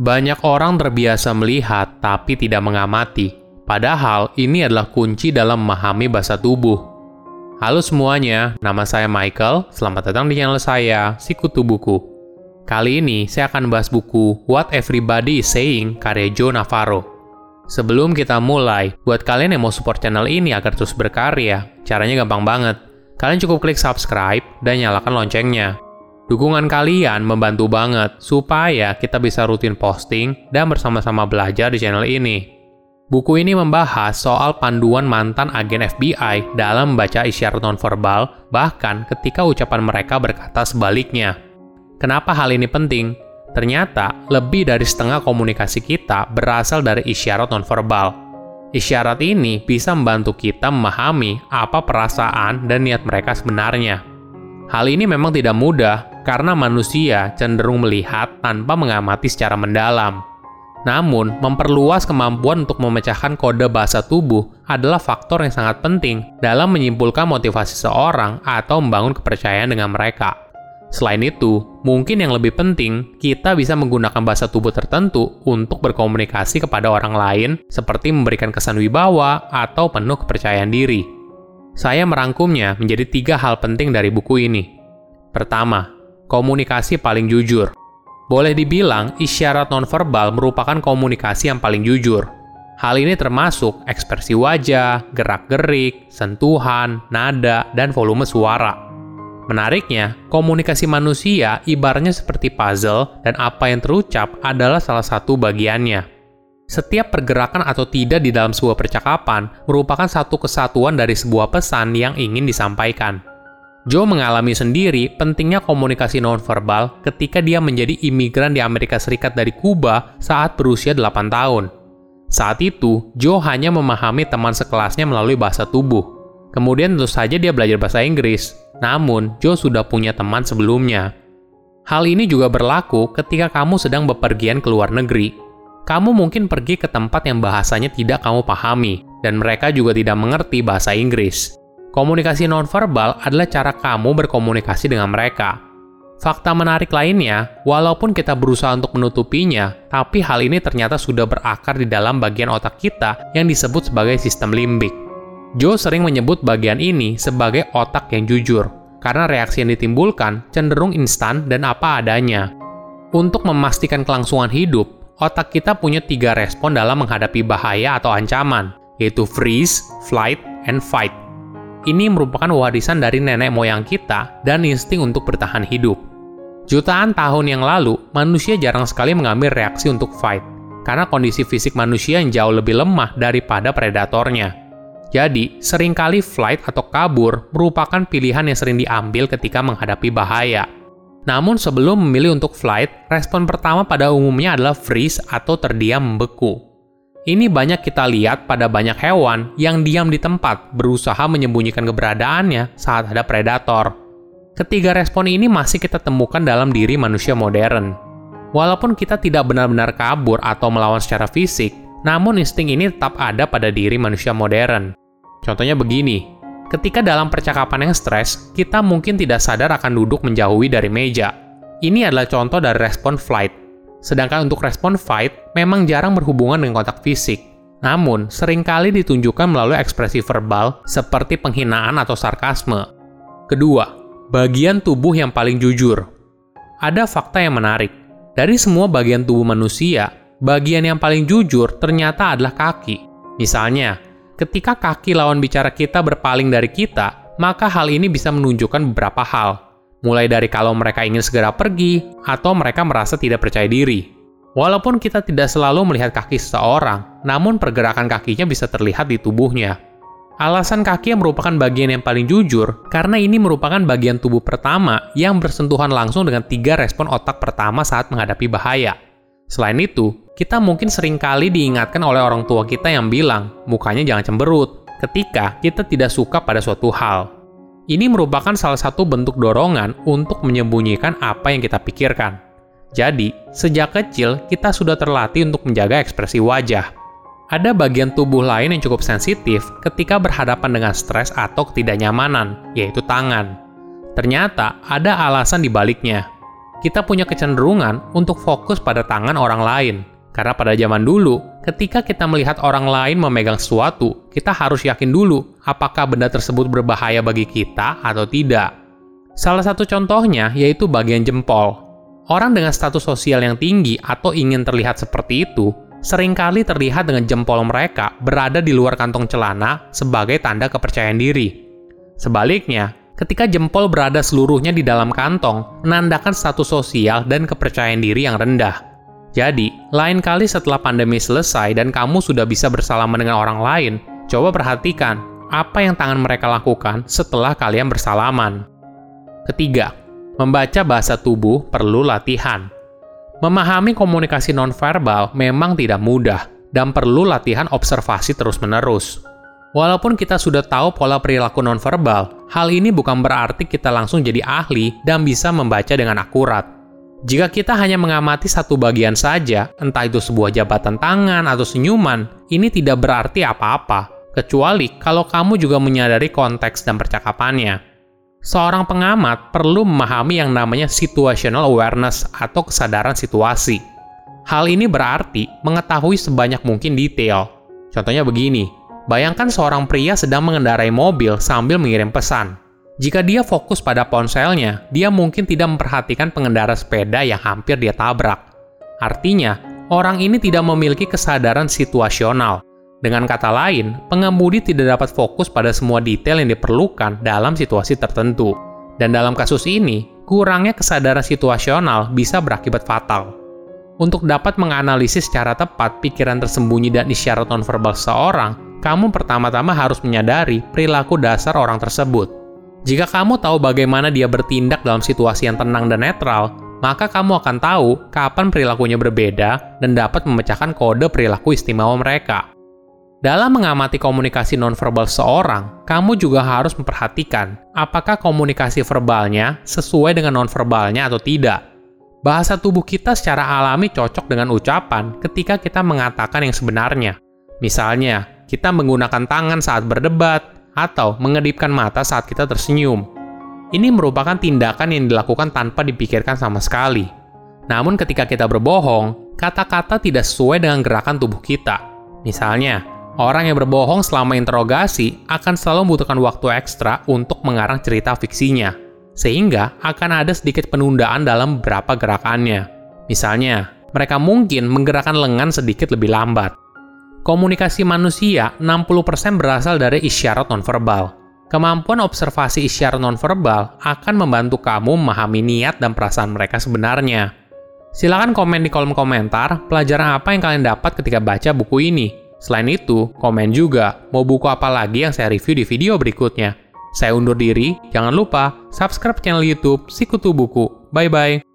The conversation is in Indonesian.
Banyak orang terbiasa melihat tapi tidak mengamati. Padahal ini adalah kunci dalam memahami bahasa tubuh. Halo semuanya, nama saya Michael. Selamat datang di channel saya, Sikutu Buku. Kali ini saya akan bahas buku What Everybody is Saying karya Joe Navarro. Sebelum kita mulai, buat kalian yang mau support channel ini agar terus berkarya, caranya gampang banget. Kalian cukup klik subscribe dan nyalakan loncengnya Dukungan kalian membantu banget supaya kita bisa rutin posting dan bersama-sama belajar di channel ini. Buku ini membahas soal panduan mantan agen FBI dalam membaca isyarat nonverbal, bahkan ketika ucapan mereka berkata sebaliknya. Kenapa hal ini penting? Ternyata lebih dari setengah komunikasi kita berasal dari isyarat nonverbal. Isyarat ini bisa membantu kita memahami apa perasaan dan niat mereka sebenarnya. Hal ini memang tidak mudah karena manusia cenderung melihat tanpa mengamati secara mendalam. Namun, memperluas kemampuan untuk memecahkan kode bahasa tubuh adalah faktor yang sangat penting dalam menyimpulkan motivasi seorang atau membangun kepercayaan dengan mereka. Selain itu, mungkin yang lebih penting, kita bisa menggunakan bahasa tubuh tertentu untuk berkomunikasi kepada orang lain, seperti memberikan kesan wibawa atau penuh kepercayaan diri. Saya merangkumnya menjadi tiga hal penting dari buku ini. Pertama, komunikasi paling jujur. Boleh dibilang, isyarat nonverbal merupakan komunikasi yang paling jujur. Hal ini termasuk ekspresi wajah, gerak-gerik, sentuhan, nada, dan volume suara. Menariknya, komunikasi manusia ibaratnya seperti puzzle dan apa yang terucap adalah salah satu bagiannya. Setiap pergerakan atau tidak di dalam sebuah percakapan merupakan satu kesatuan dari sebuah pesan yang ingin disampaikan. Joe mengalami sendiri pentingnya komunikasi nonverbal ketika dia menjadi imigran di Amerika Serikat dari Kuba saat berusia 8 tahun. Saat itu, Joe hanya memahami teman sekelasnya melalui bahasa tubuh. Kemudian tentu saja dia belajar bahasa Inggris. Namun, Joe sudah punya teman sebelumnya. Hal ini juga berlaku ketika kamu sedang bepergian ke luar negeri. Kamu mungkin pergi ke tempat yang bahasanya tidak kamu pahami, dan mereka juga tidak mengerti bahasa Inggris. Komunikasi nonverbal adalah cara kamu berkomunikasi dengan mereka. Fakta menarik lainnya, walaupun kita berusaha untuk menutupinya, tapi hal ini ternyata sudah berakar di dalam bagian otak kita yang disebut sebagai sistem limbik. Joe sering menyebut bagian ini sebagai otak yang jujur, karena reaksi yang ditimbulkan cenderung instan dan apa adanya. Untuk memastikan kelangsungan hidup, otak kita punya tiga respon dalam menghadapi bahaya atau ancaman, yaitu freeze, flight, and fight. Ini merupakan warisan dari nenek moyang kita dan insting untuk bertahan hidup. Jutaan tahun yang lalu, manusia jarang sekali mengambil reaksi untuk fight, karena kondisi fisik manusia yang jauh lebih lemah daripada predatornya. Jadi, sering kali flight atau kabur merupakan pilihan yang sering diambil ketika menghadapi bahaya. Namun sebelum memilih untuk flight, respon pertama pada umumnya adalah freeze atau terdiam membeku. Ini banyak kita lihat pada banyak hewan yang diam di tempat, berusaha menyembunyikan keberadaannya saat ada predator. Ketiga respon ini masih kita temukan dalam diri manusia modern. Walaupun kita tidak benar-benar kabur atau melawan secara fisik, namun insting ini tetap ada pada diri manusia modern. Contohnya begini, ketika dalam percakapan yang stres, kita mungkin tidak sadar akan duduk menjauhi dari meja. Ini adalah contoh dari respon flight, Sedangkan untuk respon fight memang jarang berhubungan dengan kontak fisik. Namun, sering kali ditunjukkan melalui ekspresi verbal seperti penghinaan atau sarkasme. Kedua, bagian tubuh yang paling jujur. Ada fakta yang menarik. Dari semua bagian tubuh manusia, bagian yang paling jujur ternyata adalah kaki. Misalnya, ketika kaki lawan bicara kita berpaling dari kita, maka hal ini bisa menunjukkan beberapa hal mulai dari kalau mereka ingin segera pergi atau mereka merasa tidak percaya diri. Walaupun kita tidak selalu melihat kaki seseorang, namun pergerakan kakinya bisa terlihat di tubuhnya. Alasan kaki yang merupakan bagian yang paling jujur karena ini merupakan bagian tubuh pertama yang bersentuhan langsung dengan tiga respon otak pertama saat menghadapi bahaya. Selain itu, kita mungkin sering kali diingatkan oleh orang tua kita yang bilang, mukanya jangan cemberut, ketika kita tidak suka pada suatu hal. Ini merupakan salah satu bentuk dorongan untuk menyembunyikan apa yang kita pikirkan. Jadi, sejak kecil kita sudah terlatih untuk menjaga ekspresi wajah. Ada bagian tubuh lain yang cukup sensitif ketika berhadapan dengan stres atau ketidaknyamanan, yaitu tangan. Ternyata ada alasan di baliknya. kita punya kecenderungan untuk fokus pada tangan orang lain. Karena pada zaman dulu, ketika kita melihat orang lain memegang sesuatu, kita harus yakin dulu apakah benda tersebut berbahaya bagi kita atau tidak. Salah satu contohnya yaitu bagian jempol. Orang dengan status sosial yang tinggi atau ingin terlihat seperti itu, sering kali terlihat dengan jempol mereka berada di luar kantong celana sebagai tanda kepercayaan diri. Sebaliknya, ketika jempol berada seluruhnya di dalam kantong, menandakan status sosial dan kepercayaan diri yang rendah. Jadi, lain kali setelah pandemi selesai dan kamu sudah bisa bersalaman dengan orang lain, coba perhatikan apa yang tangan mereka lakukan setelah kalian bersalaman. Ketiga, membaca bahasa tubuh perlu latihan. Memahami komunikasi nonverbal memang tidak mudah dan perlu latihan observasi terus-menerus. Walaupun kita sudah tahu pola perilaku nonverbal, hal ini bukan berarti kita langsung jadi ahli dan bisa membaca dengan akurat. Jika kita hanya mengamati satu bagian saja, entah itu sebuah jabatan tangan atau senyuman, ini tidak berarti apa-apa, kecuali kalau kamu juga menyadari konteks dan percakapannya. Seorang pengamat perlu memahami yang namanya situational awareness atau kesadaran situasi. Hal ini berarti mengetahui sebanyak mungkin detail. Contohnya begini, bayangkan seorang pria sedang mengendarai mobil sambil mengirim pesan. Jika dia fokus pada ponselnya, dia mungkin tidak memperhatikan pengendara sepeda yang hampir dia tabrak. Artinya, orang ini tidak memiliki kesadaran situasional. Dengan kata lain, pengemudi tidak dapat fokus pada semua detail yang diperlukan dalam situasi tertentu. Dan dalam kasus ini, kurangnya kesadaran situasional bisa berakibat fatal. Untuk dapat menganalisis secara tepat pikiran tersembunyi dan isyarat nonverbal seseorang, kamu pertama-tama harus menyadari perilaku dasar orang tersebut. Jika kamu tahu bagaimana dia bertindak dalam situasi yang tenang dan netral, maka kamu akan tahu kapan perilakunya berbeda dan dapat memecahkan kode perilaku istimewa mereka. Dalam mengamati komunikasi nonverbal seorang, kamu juga harus memperhatikan apakah komunikasi verbalnya sesuai dengan nonverbalnya atau tidak. Bahasa tubuh kita secara alami cocok dengan ucapan ketika kita mengatakan yang sebenarnya. Misalnya, kita menggunakan tangan saat berdebat, atau mengedipkan mata saat kita tersenyum. Ini merupakan tindakan yang dilakukan tanpa dipikirkan sama sekali. Namun ketika kita berbohong, kata-kata tidak sesuai dengan gerakan tubuh kita. Misalnya, orang yang berbohong selama interogasi akan selalu membutuhkan waktu ekstra untuk mengarang cerita fiksinya, sehingga akan ada sedikit penundaan dalam beberapa gerakannya. Misalnya, mereka mungkin menggerakkan lengan sedikit lebih lambat. Komunikasi manusia 60% berasal dari isyarat nonverbal. Kemampuan observasi isyarat nonverbal akan membantu kamu memahami niat dan perasaan mereka sebenarnya. Silahkan komen di kolom komentar pelajaran apa yang kalian dapat ketika baca buku ini. Selain itu, komen juga mau buku apa lagi yang saya review di video berikutnya. Saya undur diri, jangan lupa subscribe channel YouTube Sikutu Buku. Bye bye.